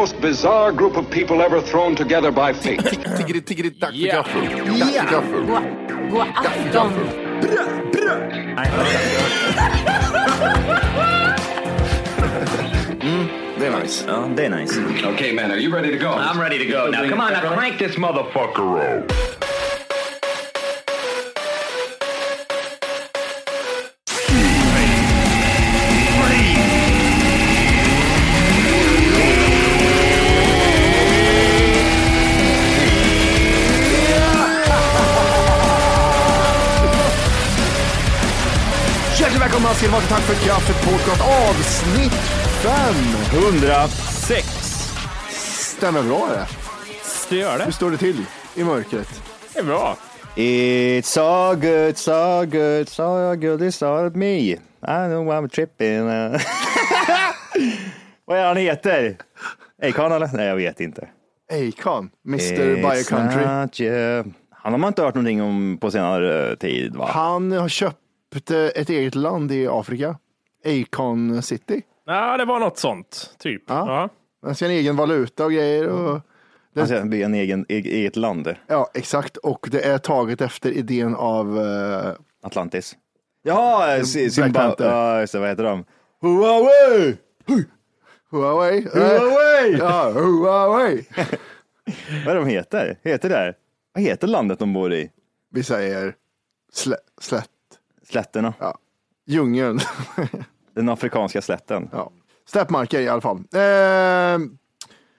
Most bizarre group of people ever thrown together by fate. Tiggeri, tiggeri, dack för Ja. gaffel. Dack för gaffel. God, god afton. Det mm, nice. Ja, det är nice. okay, man, are you ready to go? I'm ready to go. Now come on, now crank this motherfucker up. Hjärtligt välkomna ska ni vara till Tack för kaffet podcast avsnitt 106. Stämmer bra det. Det gör Hur det. står det till i mörkret? Det är bra. It's so good, so good, so good it's all me. I know I'm tripping. Vad är han heter? Akon eller? Nej, jag vet inte. Akon, Mr. Buy a Country. not you. Han har man inte hört någonting om på senare tid va? Han har köpt eh, ett eget land i Afrika. Akon City. Ja, det var något sånt. Typ. Ja. Ja. Han ska ha en egen valuta och grejer. Och, Han ska bygga en egen, e- eget land. ja, exakt. Och det är taget efter idén av eh, Atlantis. Ja, Zimbabwe. Just det, vad heter de? Huawei! Huawei. Eh, Huawei! Ja, Huawei. Vad är de heter? Heter det? Vad heter landet de bor i? Vi säger slä, slätt. Slätterna. Ja. Djungeln. Den afrikanska slätten. ja. Släppmarker i alla fall. Eh,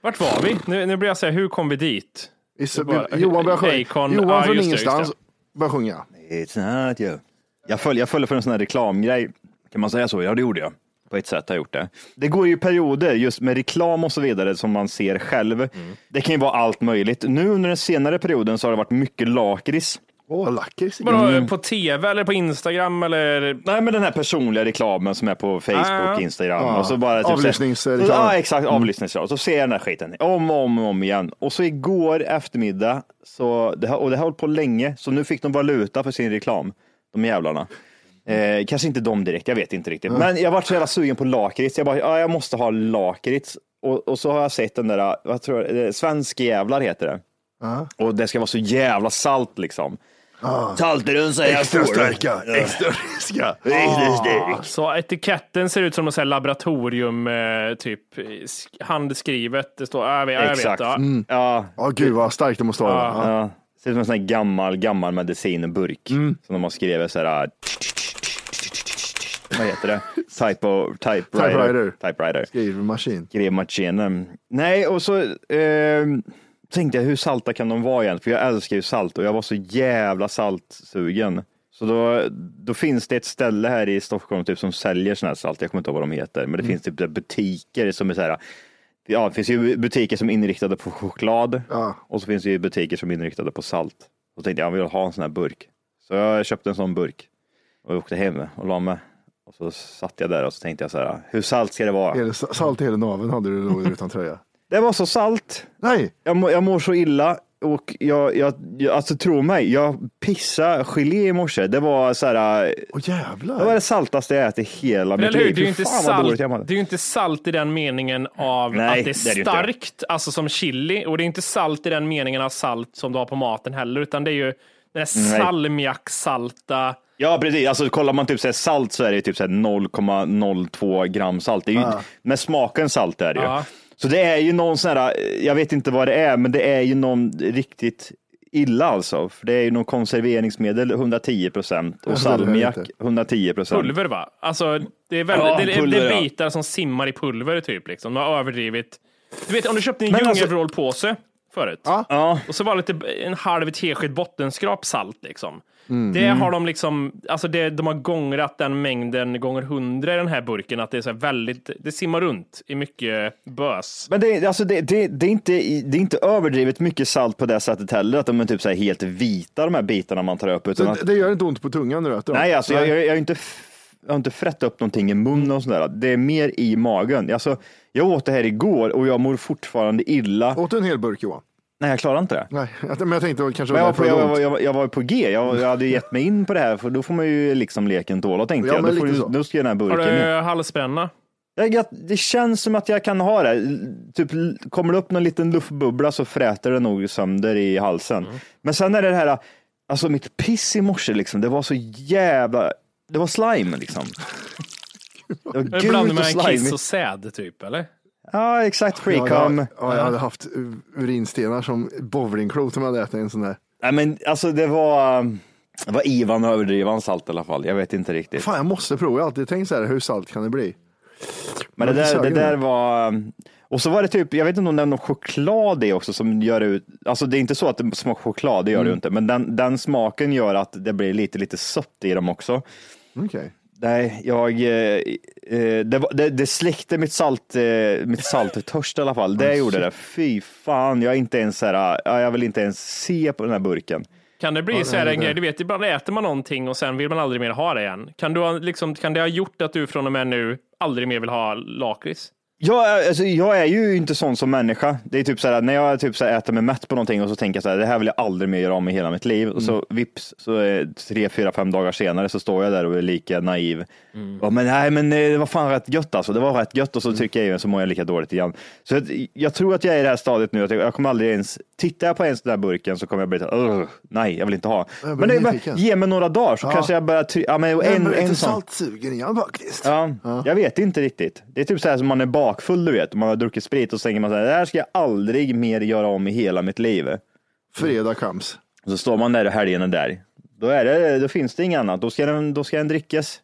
Vart var vi? Nu, nu blir jag säga, hur kom vi dit? Det var- Johan börjar sjunga. Akon- Johan ja, från just just ingenstans det. börjar sjunga. It's not you. Jag följer, jag följer för en sån här reklamgrej. Kan man säga så? Ja, det gjorde jag. På ett sätt har jag gjort det. Det går ju perioder just med reklam och så vidare som man ser själv. Det kan ju vara allt möjligt. Nu under den senare perioden så har det varit mycket lakrits. Åh, lakrits. Vadå, på tv eller på Instagram eller? Nej, men den här personliga reklamen som är på Facebook, Ah. Instagram. Ja. och så bara typ Avlyssningsreklam. så- Ja, exakt. Avlyssningsreklam. Så ser jag den här skiten om och om och om igen. Och så igår eftermiddag, så det har, och det har hållit på länge, så nu fick de valuta för sin reklam. De jävlarna. Eh, kanske inte de direkt, jag vet inte riktigt. Men jag var så jävla sugen på lakrits. Jag bara, ja, jag måste ha lakrits. Och, och så har jag sett den där, vad tror jag, eh, Svensk jävlar heter det. Och det ska vara så jävla salt liksom. Salterun säger jag Extra får. starka, extra riska. Riktigt stark. Så etiketten ser ut som något så laboratorium, eh, typ sk- handskrivet. Det står, ja, jag vet, ja, jag vet. Exakt. Ja. Ja, Ja, gud vad starkt det måste vara. Ja. ja. Ser ut som en sån här gammal, gammal medicinburk Mm. som de har skrivit så här. Vad heter det? Typo, typewriter. Typewriter. Typewriter. Skrivmaskin. Skrivmaskinen. Nej, och så eh, tänkte jag hur salta kan de vara igen? För jag älskar ju salt och jag var så jävla saltsugen. Så då, då finns det ett ställe här i Stockholm typ, som säljer sån här salt. Jag kommer inte ihåg vad de heter, men det finns typ butiker som är så här. Ja, det finns ju butiker som är inriktade på choklad Ja. och så finns det ju butiker som är inriktade på salt. Så tänkte jag, jag vill ha en sån här burk. Så jag köpte en sån burk och åkte hem och la mig. Och så satt jag där och så tänkte jag så här, hur salt ska det vara? Salt i hela naveln hade du nog utan tröja. Det var så salt. Nej, Jag, må, jag mår så illa. och jag, jag, jag, alltså tro mig, jag pissade gelé i morse. Det var så här, Åh jävlar. det var det saltaste jag ätit i hela mitt Eller hur? liv. Det är ju inte salt, det är ju inte salt i den meningen av Nej, att det det är det är starkt, alltså som chili. Och det är inte salt i den meningen av salt som du har på maten heller, utan det är ju den där salmiaksalta. Ja, precis. Alltså, kollar man typ så här, salt så är det typ så här 0,02 gram salt. Det är ju, Med smaken salt är det ju. Ja. Så det är ju någon sån här, jag vet inte vad det är, men det är ju någon riktigt illa alltså. För det är ju någon konserveringsmedel 110 procent och det det salmiak inte. 110 procent. Pulver va? Alltså det är, väldigt, Ja, det, det ja. är bitar som simmar i pulver typ. Liksom. De har överdrivit. Du vet om du köpte en alltså- djungelvrålpåse förut. Ja. Ja, Och så var det lite en halv tesked bottenskrap salt liksom. Mm. Det har de liksom, alltså det, de har gångrat den mängden gånger hundra i den här burken, att det är så här väldigt, det simmar runt i mycket bös. men det, är- alltså det, det, det, är inte, det är inte överdrivet mycket salt på det sättet heller, att de är typ så här helt vita de här bitarna man tar upp. Utan Så att, det, det gör inte ont på tungan när du äter nej, alltså jag, jag, jag, har inte, jag har inte frätt upp någonting i munnen och sådär. Det är mer i magen. Alltså, jag åt det här igår och jag mår fortfarande illa. Åt du en hel burk Johan? Nej, jag klarar inte det. Nej, men jag tänkte kanske Men var jag, var på, jag, jag, jag var på G, jag, jag hade gett mig in på det här för då får man ju liksom leken tåla tänkte Ja, jag. men Då, får du, då ska jag den här Har burken du halsbränna? Jag, jag, det känns som att jag kan ha det. Typ, kommer det upp någon liten luftbubbla så fräter det nog sönder i halsen. Mm. Men sen är det det här, alltså mitt piss i morse liksom, det var så jävla, det var slime liksom. Det var gult och med en kiss slime. och säd typ, eller? Ja, exakt. Jag, ja, jag hade haft urinstenar som bowlingklot om jag hade ätit en sån där. Nej, men alltså det var, det var Ivan överdriven salt i alla fall. Jag vet inte riktigt. Fan, jag måste prova. Jag har alltid tänkt så här, hur salt kan det bli? Men det där, det där var, och så var det typ, jag vet inte om det är någon choklad det också som gör ut, alltså det är inte så att det smakar choklad, det gör Mm. det ju inte, men den, den smaken gör att det blir lite, lite sött i dem också. Okej. Nej, jag, eh, eh, det, var- det, det släckte mitt salt, eh, mitt salttörst i alla fall. Det gjorde det. Fy fan, jag är inte ens här, ja, jag vill inte ens se på den här burken. Kan det bli Ja, så här en grej, du vet, ibland äter man någonting och sen vill man aldrig mer ha det igen. Kan, du ha, liksom, kan det ha gjort att du från och med nu aldrig mer vill ha lakrits? Jag, är- alltså, jag är ju inte sån som människa. Det är typ så här, när jag typ så här, äter mig mätt på någonting och så tänker jag så här, det här vill jag aldrig mer göra om i hela mitt liv. Och så vips, så är tre, fyra, fem dagar senare så står jag där och är lika naiv. Ja, men nej, men eh, det var fan rätt gött alltså. Det var rätt gött och så trycker jag i mig så mår jag lika dåligt igen. Så jag, jag tror att jag är i det här stadiet nu att jag, jag kommer aldrig ens, tittar jag på ens den där burken så kommer jag bli så här, "Ugh, nej, jag vill inte ha. Jag blir Men det bara, ge mig några dagar så Ja. kanske jag börjar, ja men Jag en, är en lite sån. saltsugen igen faktiskt. Ja, jag vet inte riktigt. Det är typ så här som man är bakfull, du vet. Man har druckit sprit och så tänker man så här, det här ska jag aldrig mer göra om i hela mitt liv. Fredag. Och så står man där och helgen är där. Då, är det, då finns det inget annat. Då ska den, då ska den drickas.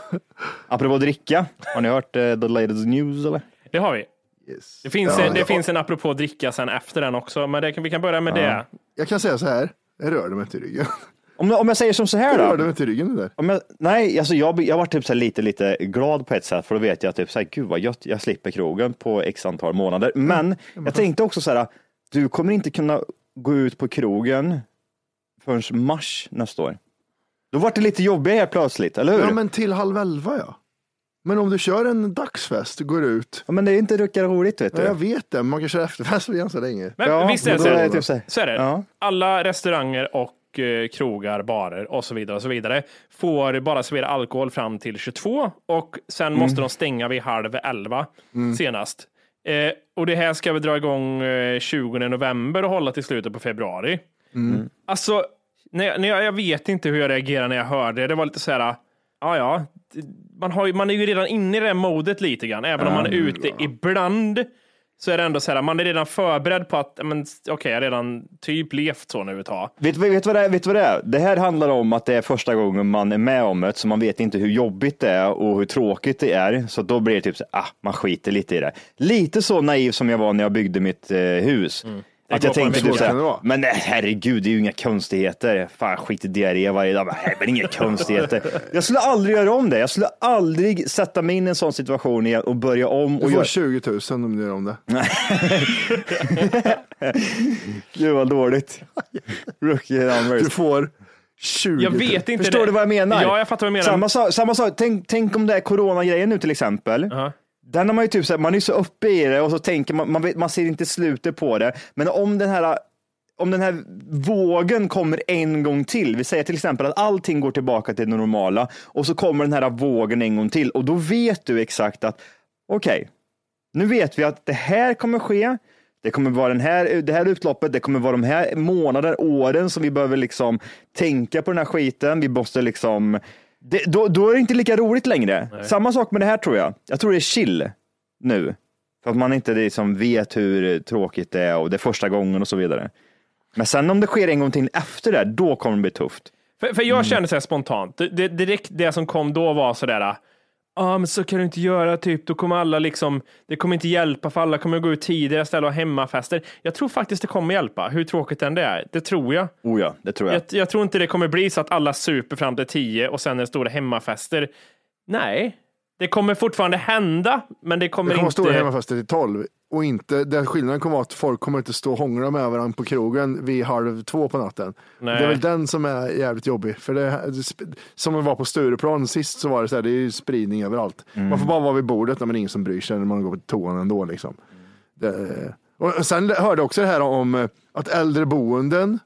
Apropå dricka, har ni hört eh, the latest news eller? Det har vi. Yes. Det finns, Ja, en, det ja. finns en apropå dricka sen efter den också, men det, kan- vi kan börja med det. Jag kan säga så här, jag rörde mig till ryggen. Om, om jag säger som så här rörde då. mig till ryggen det där. Om jag, nej, alltså jag, jag var typ så här lite, lite glad på ett sätt, för då vet jag typ så här, gud vad gött, jag slipper krogen på x antal månader. Men jag tänkte också så här, du kommer inte kunna gå ut på krogen förrän mars nästa år. Då var det lite jobbigt helt plötsligt, eller hur? Ja, men... men till halv elva ja. Men om du kör en dagsfest och går ut. det är inte lika roligt vet du. Ja, jag vet det, men man kan köra efterfest ganska länge. Men Ja, visst är det så är det typ så här. så är det. Ja. Alla restauranger och eh, krogar, barer och så vidare och så vidare får bara servera alkohol fram till 22 och sen Mm. måste de stänga vid halv 11 senast. Eh, och det här ska vi dra igång eh, 20 november och hålla till slutet på februari. Mm. Alltså, när jag, när jag, jag vet inte hur jag reagerar när jag hör det. Det var lite så här, ja ja, man, har, man är ju redan inne i det här modet lite grann, även om man är ute ibland. Så är det ändå så här, man är redan förberedd på att, okej, jag har redan typ levt så nu ett tag. Vet, vet, vad det är? vet vad det är? Det här handlar om att det är första gången man är med om det, så man vet inte hur jobbigt det är och hur tråkigt det är. Så då blir det typ så ah, man skiter lite i det. Lite så naiv som jag var när jag byggde mitt eh, hus. Att jag tänkte typ det såhär, men nej, herregud, det är ju inga konstigheter. Fan, skit i diarré varje dag. Men, nej, men inga konstigheter. Jag skulle aldrig göra om det. Jag skulle aldrig sätta mig in i en sån situation igen och börja om. Du Och får göra... 20 000 om du gör om det. Gud vad dåligt. Rookie numbers. Du får 20 Jag 000. vet inte. Förstår det. du vad jag menar? Ja, jag fattar vad du menar. Samma sak, samma sak. Tänk, tänk om det är coronagrejen nu till exempel. Ja. Den har man ju typ så här, man är så uppe i det och så tänker man, man, vet, man ser inte slutet på det. Men om den här om den här vågen kommer en gång till, vi säger till exempel att allting går tillbaka till det normala och så kommer den här vågen en gång till och då vet du exakt att okej, nu vet vi att det här kommer ske. Det kommer vara den här, det här utloppet, det kommer vara de här månader, åren som vi behöver liksom tänka på den här skiten. Vi måste liksom, det, då, då är det inte lika roligt längre. Samma sak med det här tror jag. Jag tror det är chill nu. För att man inte liksom vet hur tråkigt det är och det är första gången och så vidare. Men sen om det sker en gång till efter det, då kommer det bli tufft. För, för jag kände så här spontant, det, det, direkt det som kom då var sådär, ja men så kan du inte göra, typ, då kommer alla liksom, det kommer inte hjälpa för alla kommer gå ut tidigare istället och ha hemmafester. Jag tror faktiskt det kommer hjälpa, hur tråkigt än det är. Det tror jag. Oh ja, det tror jag. Jag, jag tror inte det kommer bli så att alla super fram till tio och sen är det stora hemmafester. Nej, det kommer fortfarande hända, men det kommer, Det kommer inte... stora hemmafester till 12 och inte, den skillnaden kommer vara att folk kommer inte stå och hångla med varandra på krogen vid halv två på natten. Nej. Det är väl den som är jävligt jobbig. För det, som det var på Stureplan sist så var det så här, det är ju spridning överallt. Man får bara vara vid bordet när man är ingen som bryr sig när man går på toan ändå liksom. Det, och sen hörde jag också det här om eh, att äldreboenden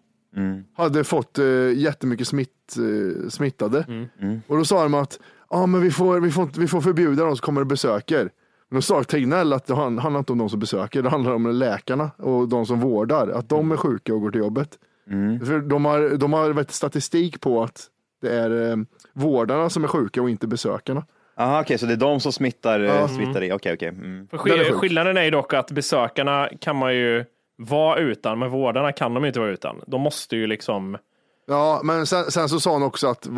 hade fått uh, jättemycket smitt, eh, smittade. Och då sa de att ah, men vi, får, vi, får, vi får förbjuda de som kommer och besöker. Men då sa Tegnell att det han- handlar inte om de som besöker, det handlar om läkarna och de som vårdar. Att de är sjuka och går till jobbet. För de har, de har vet, statistik på att det är eh, vårdarna som är sjuka och inte besökarna. Aha, okej, så det är de som smittar, Ja. smittar i. Okej, okej. Mm. Är skillnaden är ju dock att besökarna kan man ju vara utan, men vårdarna kan de inte vara utan. De måste ju liksom... Ja, men sen, sen så sa han också att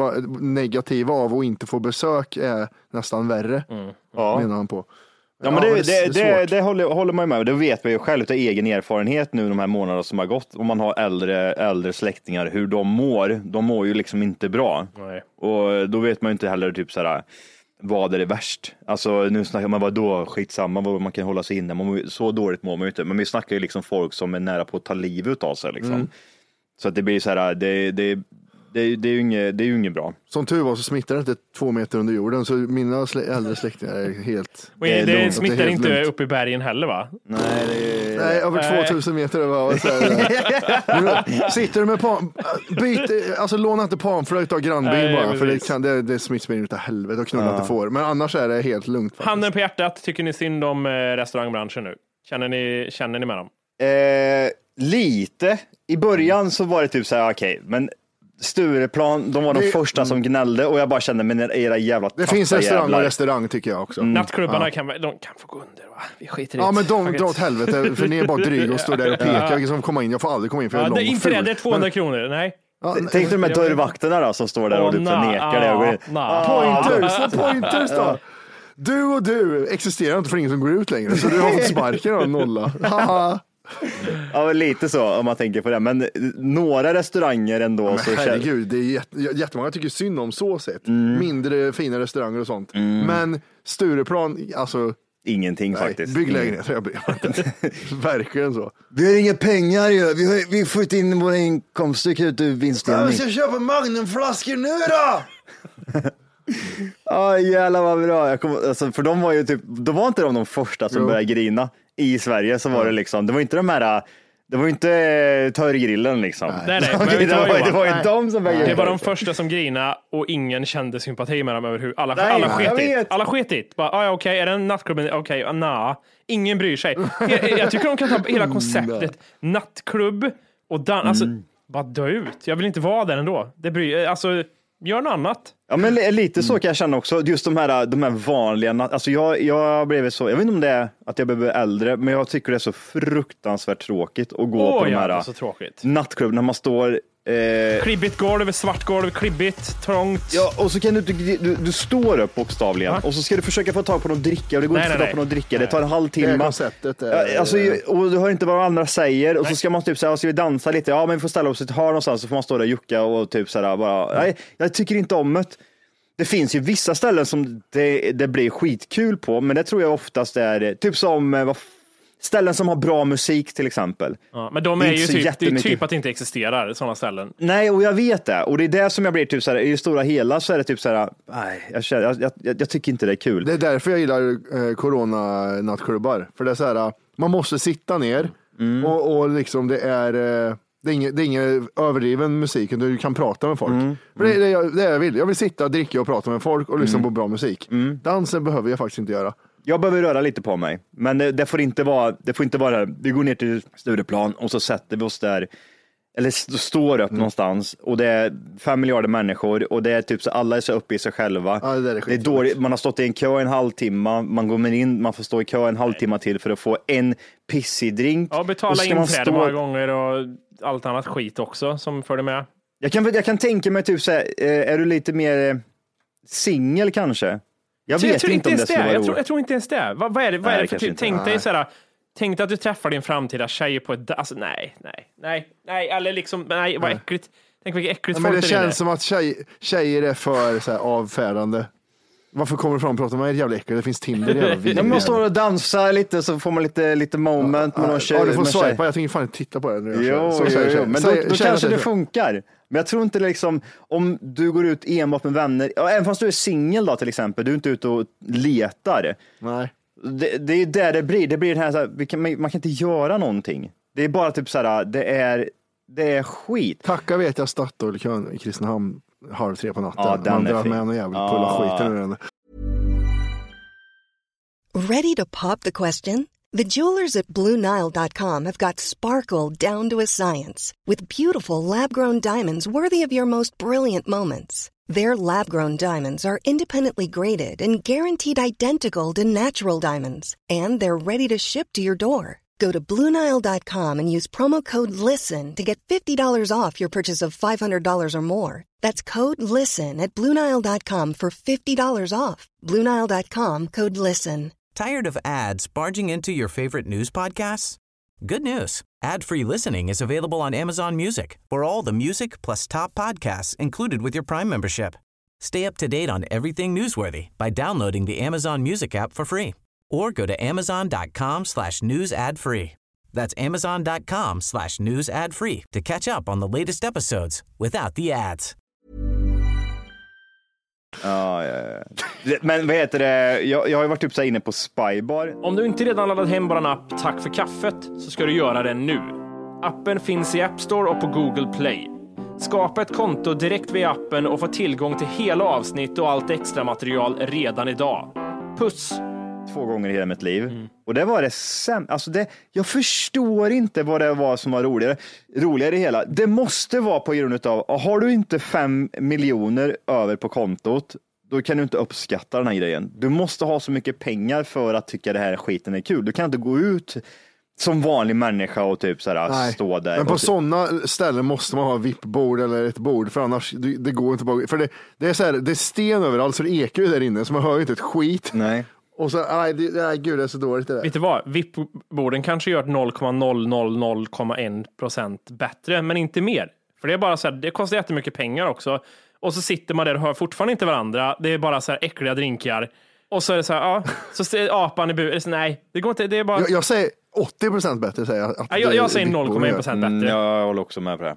negativa av att inte få besök är nästan värre. Ja. Menar han på. Ja, men det, det, är det, svårt. det, håller, håller man ju med om. Det vet man ju själv av egen erfarenhet nu de här månaderna som har gått. Om man har äldre, äldre släktingar, hur de mår. De mår ju liksom inte bra. Nej. Och då vet man ju inte heller typ såhär, vad är det värst? Alltså nu snackar man, vadå, skitsamma, vad man kan hålla sig inne. Man så dåligt mår man ju inte. Men vi snackar ju liksom folk som är nära på att ta livet av sig. Liksom. Mm. Så att det blir så här, det, det, det, det, är ju inget, det är ju inget bra. Som tur var så smittar det inte två meter under jorden, så mina slä, äldre släktingar är helt... Och Det är det, smittar det är helt inte lugnt. upp i bergen heller va? Nej, det, Nej, över Nej. 2000 meter. Var så här, sitter du med pan, byt, alltså låna inte panflöjt av grannbyn Nej, bara, för det, kan, det, det är smittspridning utav helvete och knulla inte får. Men annars är det helt lugnt. faktiskt. Handen på hjärtat, tycker ni synd om eh, restaurangbranschen nu? Känner ni, känner ni med dem? Eh, lite. I början så var det typ så här, okej, men Stureplan, de var de Det- första som gnällde och jag bara kände, men era jävla Det finns restaurang jävlar. och restaurang tycker jag också. Nattklubbarna kan, väl- de kan få gå under va? Vi skiter i Ja men de drar åt helvete, för ni är bara dryga och står där och pekar. Vilka som kommer in, jag får aldrig komma in för jag Ja, är det är lång och inte det, ful. det är 200 Men- kronor. Nej. Ja, Tänk dig de här dörrvakterna då som står där och typ na, nekar dig. Pointers, pointers då. Du och du existerar inte för ingen som går ut längre, så du har fått sparken av nolla. Ja, lite så om man tänker på det. Men några restauranger ändå. Men så herregud, det är jätte, jättemånga tycker synd om så sett. Mm. Mindre fina restauranger och sånt. Men Stureplan, alltså Ingenting nej, faktiskt. bygg lägenheter, jag bryr mig inte. Verkligen så. Vi har inga pengar ju. Vi, har, vi får inte in våra inkomster ut ur vinstdelning. köpa Magnumflaskor nu då! Ja jävlar vad bra. Jag kom, alltså, för de var ju typ, de var inte de, de första som Jo. började grina i Sverige. Så var det liksom, det var inte de här, det var inte eh, törgrillen liksom. Nej, nej, det, var, det Johan? var ju de som började Det var de första som grina och ingen kände sympati med dem överhuvudtaget. Alla, Nej, alla sket i det. vet. Alla sket i det. Bara, ah, ja, Okej, är det en nattklubb? Okej, okay, nah. Ingen bryr sig. Jag, jag tycker de kan ta hela konceptet nattklubb och dan- alltså, bara dö ut. Jag vill inte vara där ändå. Det bryr, alltså, gör något annat. Ja men li- lite så kan jag känna också. Just de här, de här vanliga, alltså jag, jag blev så, jag vet inte om det är att jag blev äldre, men jag tycker det är så fruktansvärt tråkigt att gå Åh på de ja, här nattklubben när man står eh, Klibbigt golv, svart golv, klibbigt, trångt. Ja, och så kan du inte, du, du står upp bokstavligen Ja. och så ska du försöka få tag på något dricka och det går Nej, inte att få nej, tag på nej. något dricka. Det tar en Det är halvtimme. konceptet. är- Ja, Alltså, och du hör inte vad andra säger och så ska man typ säga, ska vi dansa lite? Ja, men vi får ställa oss i ett hörn någonstans så får man stå där och jucka och typ sådär bara, nej, jag tycker inte om det. Det finns ju vissa ställen som det, det blir skitkul på, men det tror jag oftast är typ som eh, vad ställen som har bra musik till exempel. Ja, men de är är inte ju så typ, det är typ att det inte existerar sådana ställen. Nej, och jag vet det. Och det är det som jag blir typ såhär, i det stora hela så är det typ såhär, nej, jag, känner, jag, jag, jag tycker inte det är kul. Det är därför jag gillar eh, corona-nattklubbar. För det är så här, man måste sitta ner Mm. och, och liksom det är, eh, Det är ingen, det är ingen överdriven musik, du kan prata med folk. Mm. För det är det jag, det jag vill. Jag vill sitta, dricka och prata med folk och lyssna Mm. på bra musik. Dansen behöver jag faktiskt inte göra. Jag behöver röra lite på mig, men det, det får inte vara, det får inte vara, vi går ner till Stureplan och så sätter vi oss där, eller st- står upp någonstans och det är fem miljarder människor och det är typ så alla är så uppe i sig själva. Ja, det där är det är dåligt, man har stått i en kö en halvtimme, man går in, man får stå i kö en halvtimme till för att få en pissig drink. Ja, betala inträde stå- många gånger och allt annat skit också som följer med. Jag kan, jag kan tänka mig typ så här, eh, är du lite mer eh, singel kanske? Jag Så vet jag tror inte om det ens skulle vara Jag tror, jag tror inte ens det. Vad, vad är det, vad Nej, är det för typ? Tänk dig Nej. såhär, tänk dig att du träffar din framtida tjej på ett, alltså nej, nej, nej, nej, eller liksom, nej, vad äckligt. Tänk vilket äckligt Ja, men folk det där inne. känns som att tjej, tjejer är för så här, avfärdande. Varför kommer du fram och pratar med mig? Jävla äckel, det finns Tinder i jävla men videon. man står och dansar lite så får man lite, lite moment med någon tjej. Ja, du får swipa. Jag tänker fan inte titta på det nu. Jo, Så jo, säger jo, men då, då kanske det funkar. Men jag tror inte liksom, om du går ut enbart med vänner, även fast du är singel då till exempel, du är inte ute och letar. Nej. Det, det är där det blir, det blir den här, så här vi kan, man kan inte göra någonting. Det är bara typ så här, det är, det är skit. Tacka vet jag Statoil-kön i Kristinehamn halv tre på natten. Ja, den Man är drar fin. med någon jävel, Ja. pulla skiten ur den. Ready to pop the question? The jewelers at BlueNile.com have got sparkle down to a science with beautiful lab grown diamonds worthy of your most brilliant moments. Their lab grown diamonds are independently graded and guaranteed identical to natural diamonds, and they're ready to ship to your door. Go to BlueNile.com and use promo code LISTEN to get $50 off your purchase of $500 or more. That's code LISTEN at BlueNile.com for $50 off. BlueNile.com code LISTEN. Tired of ads barging into your favorite news podcasts? Good news. Ad-free listening is available on Amazon Music for all the music plus top podcasts included with your Prime membership. Stay up to date on everything newsworthy by downloading the Amazon Music app for free or go to amazon.com slash news ad free. That's amazon.com slash news ad free to catch up on the latest episodes without the ads. Ja, ja, ja. Men vad heter det, jag, jag har ju varit typ så inne på Spybar. Om du inte redan laddat hem vår app Tack för kaffet så ska du göra det nu. Appen finns i App Store och på Google Play. Skapa ett konto direkt via appen och få tillgång till hela avsnitt och allt extra material redan idag. Puss! Två gånger i hela mitt liv. Mm. Och det var det sämsta. Alltså det, jag förstår inte vad det var som var roligare. Roligare i hela. Det måste vara på grund av, har du inte fem miljoner över på kontot, då kan du inte uppskatta den här grejen. Du måste ha så mycket pengar för att tycka det här skiten är kul. Du kan inte gå ut som vanlig människa och typ så här, Nej. stå där. Men på typ- sådana ställen måste man ha VIP-bord eller ett bord för annars det, det går inte bara. För det, det är så här, det är sten överallt så det ekar ju där inne så man hör ju inte ett skit. Nej. Och så, nej, det, nej gud det är så dåligt det där. Vet du vad? VIP-borden kanske gör 0,000,1 procent bättre, men inte mer. För det är bara så här, det kostar jättemycket pengar också. Och så sitter man där och hör fortfarande inte varandra. Det är bara så här äckliga drinkar. Och så är det så här, ja, så ser apan i buren. Nej, det går inte. Det är bara... Jag, jag säger 80 procent bättre säger jag. att Ja, jag, jag säger VIP-borden 0,1 gör. procent Mm, bättre. jag håller också med på det.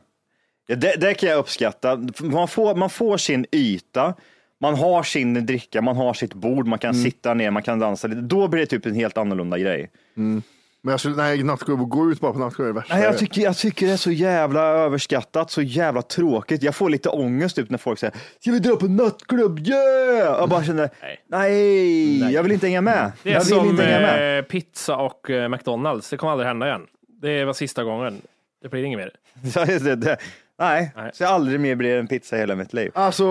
Ja, det. Det kan jag uppskatta. Man får, man får sin yta, man har sin dricka, man har sitt bord, man kan sitta ner, man kan dansa lite. Då blir det typ en helt annorlunda grej. Men jag skulle, nej, nattklubb, gå ut bara på nattklubb är det värsta. Nej, jag tycker, jag tycker det är så jävla överskattat, så jävla tråkigt. Jag får lite ångest typ när folk säger Ska vi dra på nattklubb? Yeah! Jag bara känner, nej, jag vill inte hänga med. Det är jag vill som med. eh, pizza och eh, McDonalds. Det kommer aldrig hända igen. Det var sista gången. Det blir inget mer. Det, det. Nej, Nej. så jag aldrig mer blir en pizza i hela mitt liv. Alltså,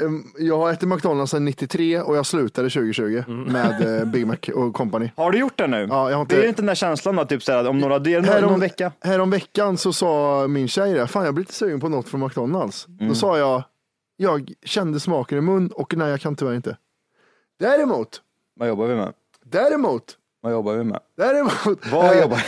eh, jag har ätit McDonalds sedan 93 och jag slutade 2020 Mm. med eh, Big Mac och company. Har du gjort det nu? Ja, jag har inte- Det är inte den där känslan då, typ såhär, om några, det är någon, någon vecka. Härom veckan så sa min tjej det, fan jag blir lite sugen på något från McDonalds. Mm. Då sa jag, jag kände smaken i mun och nej jag kan tyvärr inte. Däremot, Vad jobbar vi med? däremot, Vad jobbar vi med? däremot. Vad eh, jobbar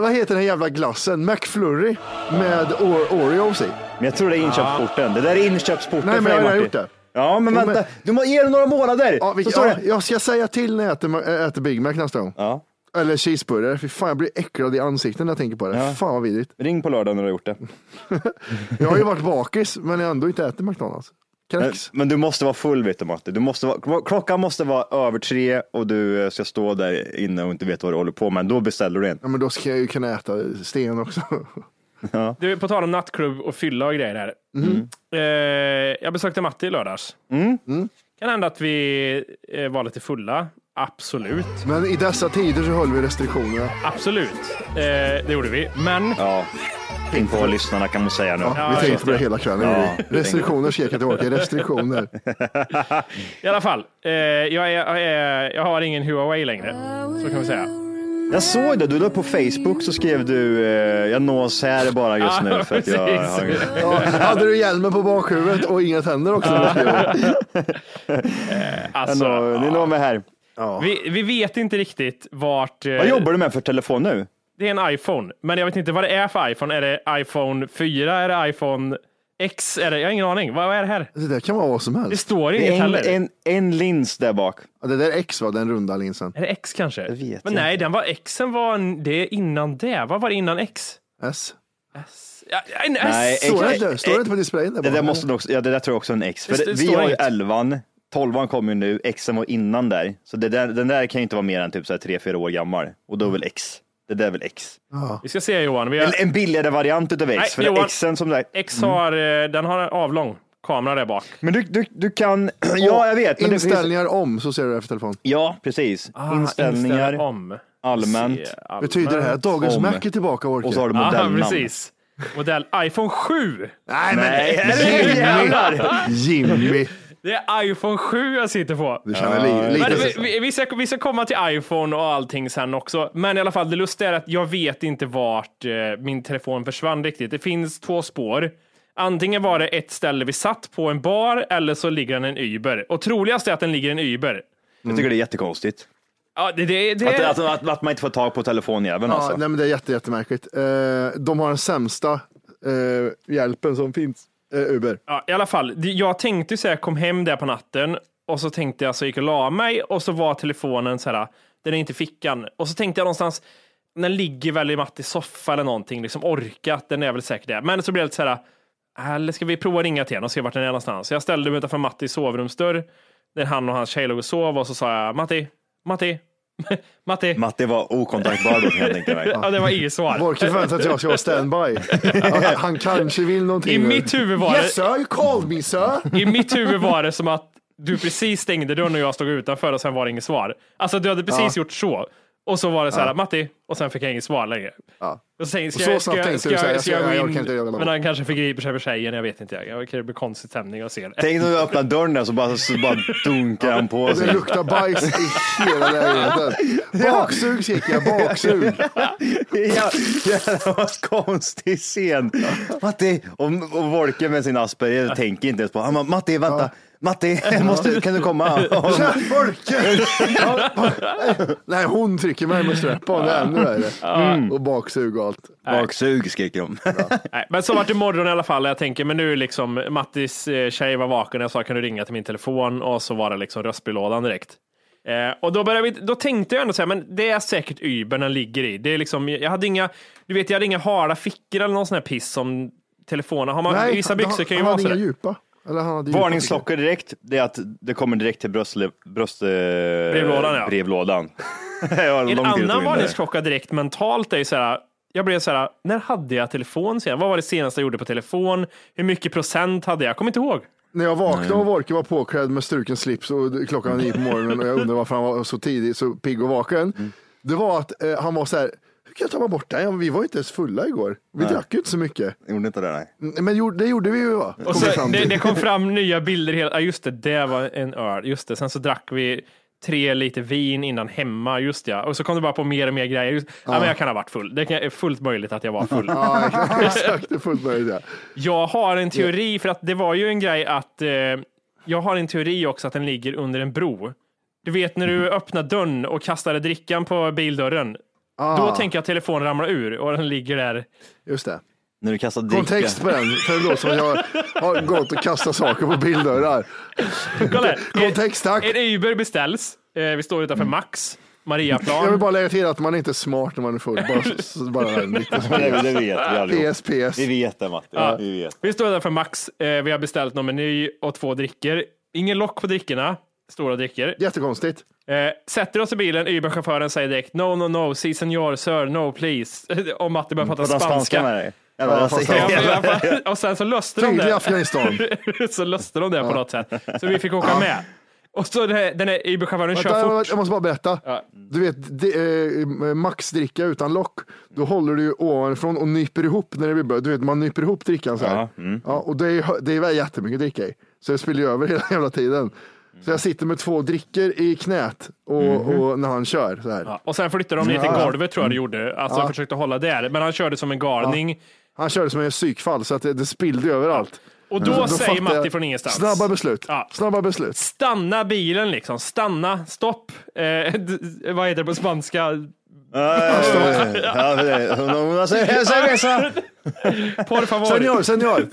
Vad heter den här jävla glassen? McFlurry med Oreos i. Men jag tror det är inköpsporten. Det där är inköpsporten Nej, men jag dig, har redan Martin. gjort det. Ja, men Jo, vänta. men- Du må ge det några månader. Ja, vi, så står ja, det. jag ska säga till när jag äter, Ma- äter Big Mac nästa gång. Ja. Eller cheeseburgare. Fy fan jag blir äcklad i ansiktet när jag tänker på det. Ja. Fan vad vidrigt. Ring på lördag när du har gjort det. Jag har ju varit bakis men jag har ändå inte ätit McDonalds. Men, men du måste vara full vet du Matte. Du måste vara, klockan måste vara över tre och du eh, ska stå där inne och inte vet vad du håller på med. Då beställer du en. Ja men då ska jag ju kunna äta sten också. Ja. Du, på tal om nattklubb och fylla och grejer här. Mm. Eh, jag besökte Matti i lördags. Mm. Kan hända att vi eh, var lite fulla. Absolut. Men i dessa tider så höll vi restriktionerna. Absolut. Eh, det gjorde vi. Men Ja, in på lyssnarna kan man säga nu. Ja, vi tänkte på det hela kvällen. Ja. Restriktioner skrek jag till Åke. Restriktioner. i alla fall. Eh, jag, är, jag, jag har ingen Huawei längre. Så kan vi säga. Jag såg det, du la på Facebook så skrev du, eh, jag nås här bara just nu för att jag har... Ja, hade du hjälmen på bakhuvudet och inga tänder också? Alltså, Ändå, ni når mig här. Ja. vi, vi vet inte riktigt vart... eh, Vad jobbar du med för telefon nu? Det är en iPhone, men jag vet inte vad det är för iPhone. Är det iPhone 4? Är det iPhone X? Är det, jag har ingen aning. Vad, vad är det här? Det där kan vara vad som Det helst. står Det inget är en, heller. en, en lins där bak. Ja, det där är X va, den runda linsen. Är det X kanske? Det vet men jag nej, den var Xen var en, det är innan det. Vad var det innan X? S. Ja, en S. Nej, Står det inte, står det inte på displayen där Det där måste nog också, ja det där tror jag också är en X. För Det- det, vi står har ju inget. 11 12 kommer ju nu, Xen var innan där. Så det där, den där kan ju inte vara mer än typ 3-4 år gammal. Och då är väl X. Det där är väl X. Vi ska se Johan. Vi har, En, en billigare variant utav X. Nej, för Johan. Xen som där. X har, eh, den har en avlång kamera där bak. Men du, du, du kan, ja jag vet. Men det finns, Inställningar om så ser du det för telefon. ja precis. Ah, Inställningar, inställ om. allmänt. Allmänt. Betyder det här att dagens Om. Mac är tillbaka Orke? Och så har du Ja, modellnamn. precis. Modell iPhone 7. Nej Nej, men eller jävlar. Jimmy! Det är iPhone 7 jag sitter på. Du känner li, Men lite vi, vi, vi, ska, vi ska komma till iPhone och allting sen också. Men i alla fall, det lustiga är att jag vet inte vart eh, min telefon försvann riktigt. Det finns två spår. Antingen var det ett ställe vi satt på en bar eller så ligger den i en Uber. Och troligast är att den ligger i en Uber. Jag tycker det är jättekonstigt. Ja, det, det, det, Att, att, att, att man inte får tag på telefonjäveln Ja, alltså. nej, men det är jätte, jättemärkligt. Eh, de har den sämsta eh, hjälpen som finns. Eh, Uber. Ja, i alla fall. Jag tänkte så här, kom hem där på natten och så tänkte jag så gick och la mig och så var telefonen så här, den är inte i fickan. Och så tänkte jag någonstans, den ligger väl i Mattis soffa eller någonting, liksom orkat, den är väl säkert det. Men så blev det så här, äh, eller ska vi prova ringa till henne och se vart den är någonstans? Så jag ställde mig utanför Mattis sovrumsdörr, där han och hans tjej låg och sov och så sa jag, Matti, Matti, Matti. Matte var okontaktbar då kan jag tänka mig. Ja, det var inget svar. Orke förväntar att jag ska vara standby. Att han kanske vill någonting. I mitt huvud var Yes det, sir, you called me sir. I mitt huvud var det som att du precis stängde dörren och jag stod utanför och sen var det inget svar. Alltså du hade precis gjort så. Och så var det så här, Matti, och sen fick jag inget svar längre. Ja. Och sen, ska, Och så jag- snabbt ska, tänkte ska, du jag, jag ska jag jag gå orkar inte göra det. Men han kanske förgriper sig för tjejen, jag vet inte. Jag kan det bli konstig stämning och se det. Tänk när du öppnar dörren där så bara, så bara dunkar han på Det sig. luktar bajs i hela lägenheten. Baksug skrek jag, baksug. Ja, jävlar vad konstig scen. Matti, och, och Volke med sin Asperger tänker inte ens på, ah, Matti vänta, Matti, måste, kan du komma? Nej, hon trycker mig med strap-on, det är ännu värre. Och baksug och allt. Baksug skrek de. Nej, men så vart det morgon i alla fall. Jag tänker, men nu liksom, Mattis eh, tjej var vaken. Jag sa, kan du ringa till min telefon? Och så var det liksom röstbrevlådan direkt. Eh, och då, började vi, då tänkte jag ändå säga, men det är säkert Uber den ligger i. Det är liksom, jag hade inga, du vet, jag hade inga hala fickor eller någon sån här piss som telefonen. Har man, vissa byxor kan ju han vara hade inga sådär. djupa. Eller han hade djupa fickor. Varningsklockor direkt, det är att det kommer direkt till bröst, eh, Brevlådan, ja. brevlådan. En annan varningsklocka direkt mentalt är ju så här. Jag blev så här, när hade jag telefon sen? Vad var det senaste jag gjorde på telefon? Hur mycket procent hade jag? Jag kommer inte ihåg. När jag vaknade och Wolke var påklädd med struken slips och klockan var nio på morgonen och jag undrade varför han var så tidig, så pigg och vaken. Det var att eh, han var så här, kan jag ta bort den? Ja, Vi var inte ens fulla igår. Vi drack ju inte så mycket. Gjorde inte det nej. Mm, Men det gjorde vi ju va? Och så, det, det kom fram nya bilder. Hela, ja, just det, det var en öl. Just det. Sen så drack vi tre liter vin innan hemma. Just ja. Och så kom det bara på mer och mer grejer. Just, ja. men jag kan ha varit full. Det är fullt möjligt att jag var full. Ja, exakt. Det är fullt möjligt. Ja. Jag har en teori, för att det var ju en grej att eh, jag har en teori också att den ligger under en bro. Du vet när du öppnar dörren och kastar drickan på bildörren. Ah, Då tänker jag att telefonen ramlar ur och den ligger där. Just det. När du kastar dricka. Kontext på den, för det låter som att jag har gått och kastat saker på bildörrar. Kolla. Kontext tack. En Uber beställs. Eh, vi står utanför Max, Jag vill Mariaplan. bara lägga till att man inte är smart när man är full. Bara, bara en liten det, det vet vi allihop. PS, PS. Vi vet det Matti. Ja. Vi vet. Vi står utanför Max. Eh, vi har beställt någon meny och två drickor. Ingen lock på drickorna. Stora drickor. Jättekonstigt. Eh, sätter oss i bilen, Uber-chauffören säger direkt no, no, no, si senor, sir, no please. Och Matti börjar prata spanska. spanska med dig. Ja, ja. Och sen så löste de det. Afghanistan. så löste de det på något sätt. Så vi fick åka med. Och så det här- den här Uber-chauffören kör Vänta, fort. jag måste bara berätta. Du vet, det, eh, maxdricka utan lock, då håller du ju ovanifrån och nyper ihop när det blir. Du vet, man nyper ihop drickan så här. Ja, Ja, mm. och det är, det är jättemycket dricka i. Så jag spiller ju över hela jävla tiden. Så jag sitter med två drickor i knät och, och när han kör så här. Ja, och sen flyttade de ner till Ja. golvet tror jag det gjorde. Alltså Ja. försökte hålla där. Men han körde som en galning. Han körde som en psykfall så att det, det spillde överallt. Och då Så säger fattar jag- Matti från ingenstans. Snabba beslut. Ja. Snabba beslut. Stanna bilen liksom. Stanna, stopp. Eh, vad heter det på spanska? Ja, ja. Por favor. Senior, senior.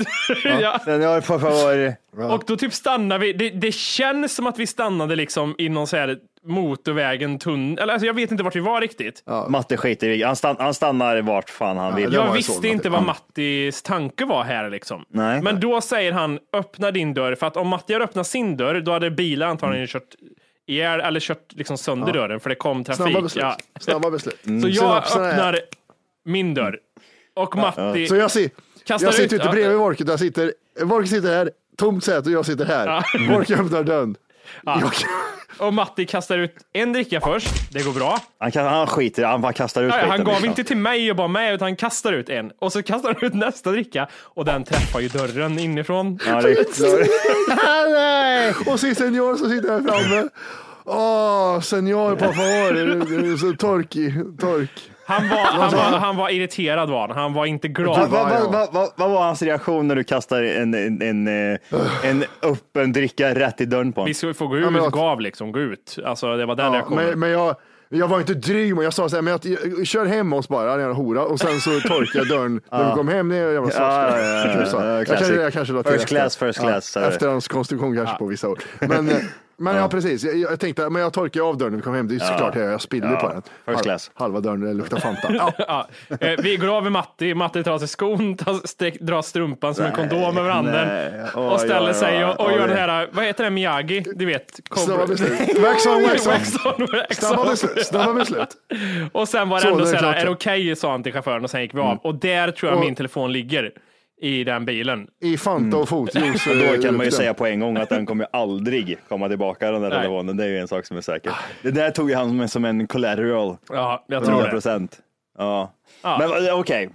ja. Senior, por favor. Och då typ stannar vi. Det, det känns som att vi stannade liksom i någon så här motorvägen, tunn... Eller alltså jag vet inte vart vi var riktigt. Matte skiter i han, stann, han stannar vart fan han vill. Jag ju visste inte Matti. vad Mattis tanke var här liksom. Nej. Men då säger han öppna din dörr för att om Matti hade öppnat sin dörr då hade bilar antagligen kört ihjäl eller kört liksom sönder dörren för det kom trafik. Snabba beslut. Ja. Snabba beslut. Så jag Synapserna är- öppnar min dörr och Matti Så jag, ser, kastar jag sitter ut- ute ja. bredvid Vorket, jag sitter, sitter här, tomt säte och jag sitter här. Vorket öppnar dörren. Jag, och Matti kastar ut en dricka först. Det går bra. Han, kan, han skiter han bara kastar ut Ja, han gav liksom. inte till mig och bara med utan han kastar ut en och så kastar han ut nästa dricka och den träffar ju dörren inifrån. Ja, det, och så senior som sitter här framme. Åh, senior por favor. Det är- det är så torkig, tork. Han var, han var, han var irriterad var han. Han var inte Vad glad. va, va, va, va, vad var hans reaktion när du kastar en, en, en, eh, en öppen dricka rätt i dörren på honom? Vi skulle få gå ut, Ja, vad- gav liksom, gå ut. Alltså det var den Ja, reaktionen. men, men jag, jag var inte dryg, men jag sa så här, men jag, jag, kör hem oss bara, jävla hora. Och sen så torkar jag dörren när vi kom hem. Det är jävla Ja, ja, ja, Typ så. ja, jag, classic. kanske, jag kanske la till First efter. class, first class, Ja, så är det. efterhands konstruktion kanske på vissa ord. Men, eh, men ja, precis. Jag, jag tänkte, men jag torkar av dörren när vi kom hem. Det är såklart jag, jag spillde på den. first class. Halva dörren luktar Fanta. Ja. Ja, eh, vi går av med Matti, Matti tar av sig skon, tar, sträck, drar strumpan som en kondom över handen och ställer sig och, och gör den här, vad heter det, Miyagi? Du vet, Snabba beslut. Wax on, wax on. Snabba beslut. Snabba beslut. Och sen var det Så, ändå så här, är det okej, sa han till chauffören och sen gick vi av. Och där tror jag Och- min telefon ligger i den bilen. I Fanta och fotjuice. Då kan man ju säga på en gång att den kommer aldrig komma tillbaka den där Nej. telefonen. Det är ju en sak som är säker. Det där tog ju han som en, collateral. Ja, jag tror 100 det. procent. Ja. Ja. Men eh, okej.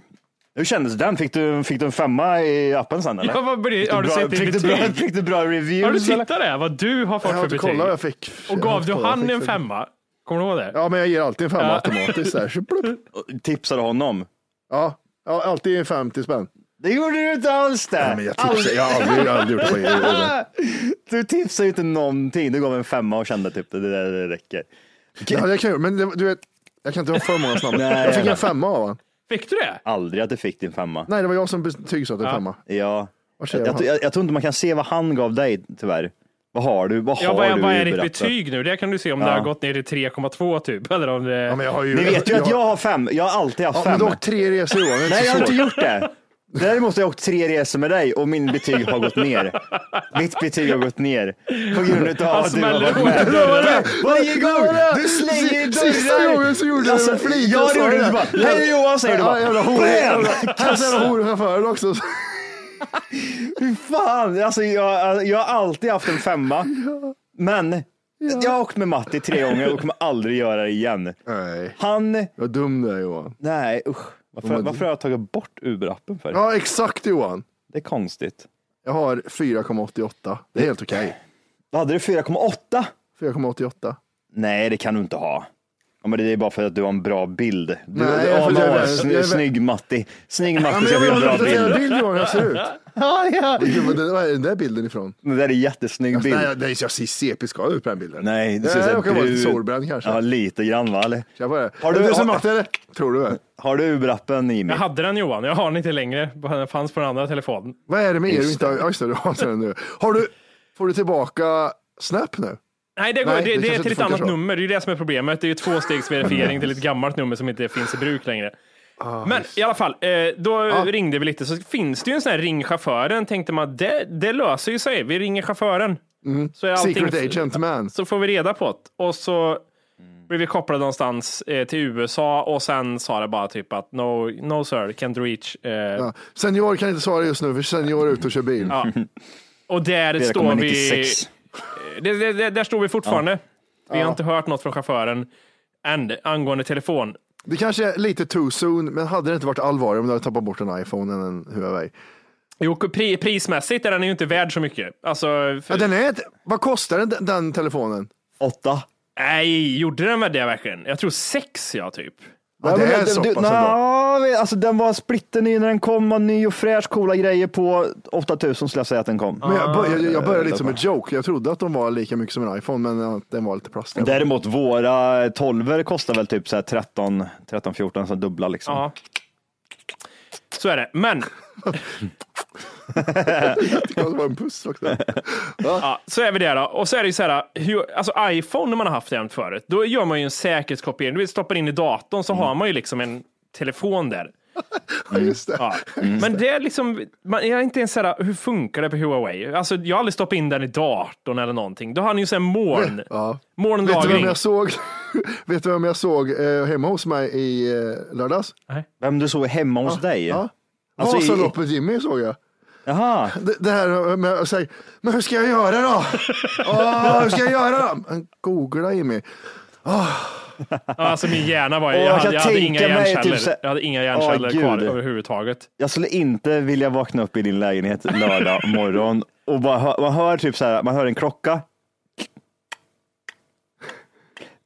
Hur kändes den? Fick du, fick du en femma i appen sen eller? Ja, vad blir, Fick har du bra, sett fick, du bra, fick du bra reviews? Har du eller? tittat där? Vad du har fått Jag för betyg? jag fick. Och gav du han en femma? Kommer du ihåg det? Ja, men jag ger alltid en femma Ja. automatiskt. Tipsar du honom? Ja, ja, alltid en 50 spänn. Det gjorde du inte alls det. Ja, men jag jag har aldrig, jag aldrig gjort det på. Du tipsar ju inte någonting. Du gav en femma och kände typ det där det räcker. Det hade jag men det, du vet, jag kan inte ha för många snabba. Nej, Jag fick jag en femma av honom. Fick du det? Aldrig att du fick din femma. Nej, det var jag som betygsatte en femma. Ja. Jag, han? jag, jag tror inte man kan se vad han gav dig tyvärr. Vad har du? Vad Ja, har vad, är- du vad är ditt betyg nu? Det kan du se om det Ja. har gått ner till 3,2 typ. Eller om det... Ja, men jag har ju, Ni vet ju att jag har fem. Jag har alltid haft Ja, men fem. du har åkt tre resor Johan. det Nej, jag har inte gjort det. Däremot har jag åkt tre resor med dig och min betyg har gått ner. Mitt betyg har gått ner på grund av att du har varit med. ihop dörren. Varje gång du slänger i Sista dörrar. gången så gjorde jag Alltså, det med flit. Ja, Jag gjorde du det. bara. Hej Johan säger du Ja, bara. jävla hor. Bam! jävla- Kanske jävla horchauffören också. Fy fan, alltså, jag, jag har alltid haft en femma. Men jag har åkt med Matti tre gånger och kommer aldrig göra det igen. Nej, Han, vad dum du är Johan. nej usch. Varför, varför har jag tagit bort Uber-appen för? Ja, exakt Johan. Det är konstigt. Jag har 4,88. Det är helt okej. Vad hade du? 4,8? 4,88. Nej, det kan du inte ha. Ja, men det är bara för att du har en bra bild. Du, Nej, du, jag ja, får- jag- har jag- sny, jag- snygg Matti. Snygg Matti ska jag få vill en ha bra bild. bild Johan, hur jag ser ut. Ja, ja. Gud, vad det- Vad är den där bilden ifrån? Det där är en jättesnygg bild. Nej, nej, jag ser CP ska ut på den bilden. Nej, det ser så här jag kan vara lite brun- solbränd kanske. Ja, lite grann va? Eller? Kör på det. Har du- som har- matte eller? Tror du det? Har du Uber-appen Jimmy? Jag hade den Johan, jag har den inte längre. Den fanns på den andra telefonen. Vad är det med er du Just inte har? Ja, just det, du har den nu. Har du, får du tillbaka Snap nu? Nej, det, går, Nej, det, det det, är till ett annat så. nummer. Det är det som är problemet. Det är ju tvåstegsverifiering till ett gammalt nummer som inte finns i bruk längre. Ah, Men i alla fall, eh, då ringde vi lite så finns det ju en sån här ring chauffören. Tänkte man det, det löser ju sig. Vi ringer chauffören. Så är allting, Mm. Secret agent man. Så får vi reda på det. Och så Blev vi kopplade någonstans eh, till USA och sen sa det bara typ att no, no sir, can't reach. Eh, Ja. Senior kan inte svara just nu, för senior är ute och kör bil. Ja. Och där står vi. 96. Det, det, det, där står vi fortfarande. Vi har Ja. inte hört något från chauffören än angående telefon. Det kanske är lite too soon, men hade det inte varit allvarligare om du hade tappat bort en iPhone än en Huawei? Jo, pri, prismässigt är den ju inte värd så mycket. Alltså, för, Ja, den är, ett- vad kostar den, den telefonen? Åtta. Nej, gjorde den med det verkligen? Jag tror sex, ja, typ. Ja, det är så pass ändå. alltså den var splitterny när den kom, var ny och fräsch, coola grejer på 8000 skulle jag säga att den kom. Men jag, bör, jag, började lite som en joke. Jag trodde att de var lika mycket som en iPhone, men den var lite plast. Däremot våra 12 kostar väl typ så här 13, 13 14, så dubbla liksom. Ja. Så är det. Men det var en puss också. ja, så är vi det då. Och så är det ju så här, hur, alltså iPhone när man har haft den förut, då gör man ju en säkerhetskopiering. Du stoppar in i datorn så har man ju liksom en telefon där. Ja, just det. Ja. Men det är liksom, man, jag är inte ens såhär, hur funkar det på Huawei? Alltså, jag har aldrig stoppat in den i datorn eller någonting. Då har ni ju såhär moln, Ja. Vet du molnlagring. vem jag såg? Vet du vem jag såg eh, hemma hos mig i eh, lördags? Vem du såg hemma hos dig? Ja. Alltså, i- Vasaloppet Jimmy såg jag. Jaha, Det, det här med att säga, men hur ska jag göra då? Åh, hur ska jag göra då? Men googla Jimmy. Ja, Alltså min hjärna var jag, jag hade, jag hade inga hjärnceller. typ så- jag hade inga hjärnceller Åh, kvar överhuvudtaget. jag skulle inte vilja vakna upp i din lägenhet lördag morgon och bara hör, man hör typ så här, man hör en klocka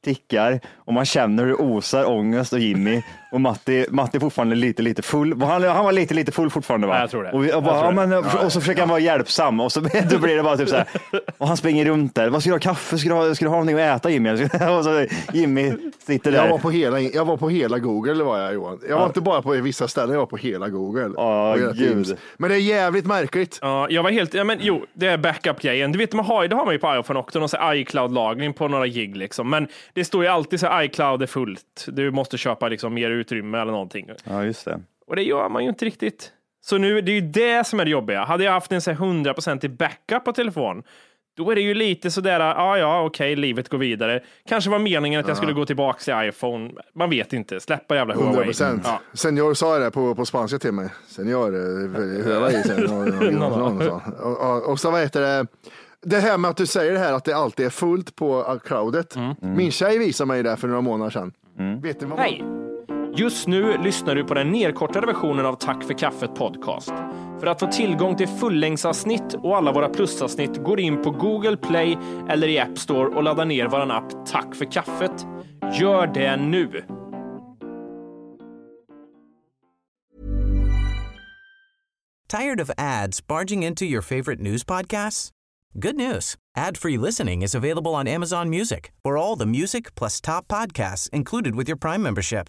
tickar och man känner hur det osar ångest och Jimmy och Matti, Matti är fortfarande lite, lite full. Han, han var lite, lite full fortfarande va? Ja, jag tror det. Och, vi, och, bara, ja, men, och så försöker han vara hjälpsam och så då blir det bara typ så här. Och han springer runt där. Vad ska du ha kaffe? Ska du ha, ska du ha någonting att äta Jimmy? Och så Jimmy sitter där. Jag var, på hela, jag var på hela Google var jag Johan. Jag var inte bara på vissa ställen, jag var på hela Google. Ja, hela gud. Men det är jävligt märkligt. Ja, jag var helt, ja, men jo, det är backup-grejen. Du vet, man har, det har man ju på iPhone också, någon iCloud-lagring på några gig liksom. Men det står ju alltid så här, iCloud är fullt. Du måste köpa liksom mer utrymme eller någonting. Ja, just det. Och det gör man ju inte riktigt. Så nu, det är ju det som är det jobbiga. Hade jag haft en så här 100% i backup på telefon, då är det ju lite sådär, ja, ja, okej, livet går vidare. Kanske var meningen att jag skulle gå tillbaka till iPhone. Man vet inte. Släppa jävla 100 Huawei. procent. Ja. Senior sa det på, på spanska till mig. Senior, eh, Huawei. senior. Och, och, och så vad heter det? Det här med att du säger det här att det alltid är fullt på cloudet. Min tjej visade mig det för några månader sedan. Vet du vad man... Hej! Just nu lyssnar du på den nedkortade versionen av Tack för kaffet podcast. För att få tillgång till fullängdsavsnitt och alla våra plusavsnitt går in på Google Play eller i App Store och laddar ner vår app Tack för kaffet. Gör det nu! Tired of ads barging into your favorite news podcasts? Good news. Ad-free listening is available on Amazon Music for all the music plus top podcasts included with your Prime membership.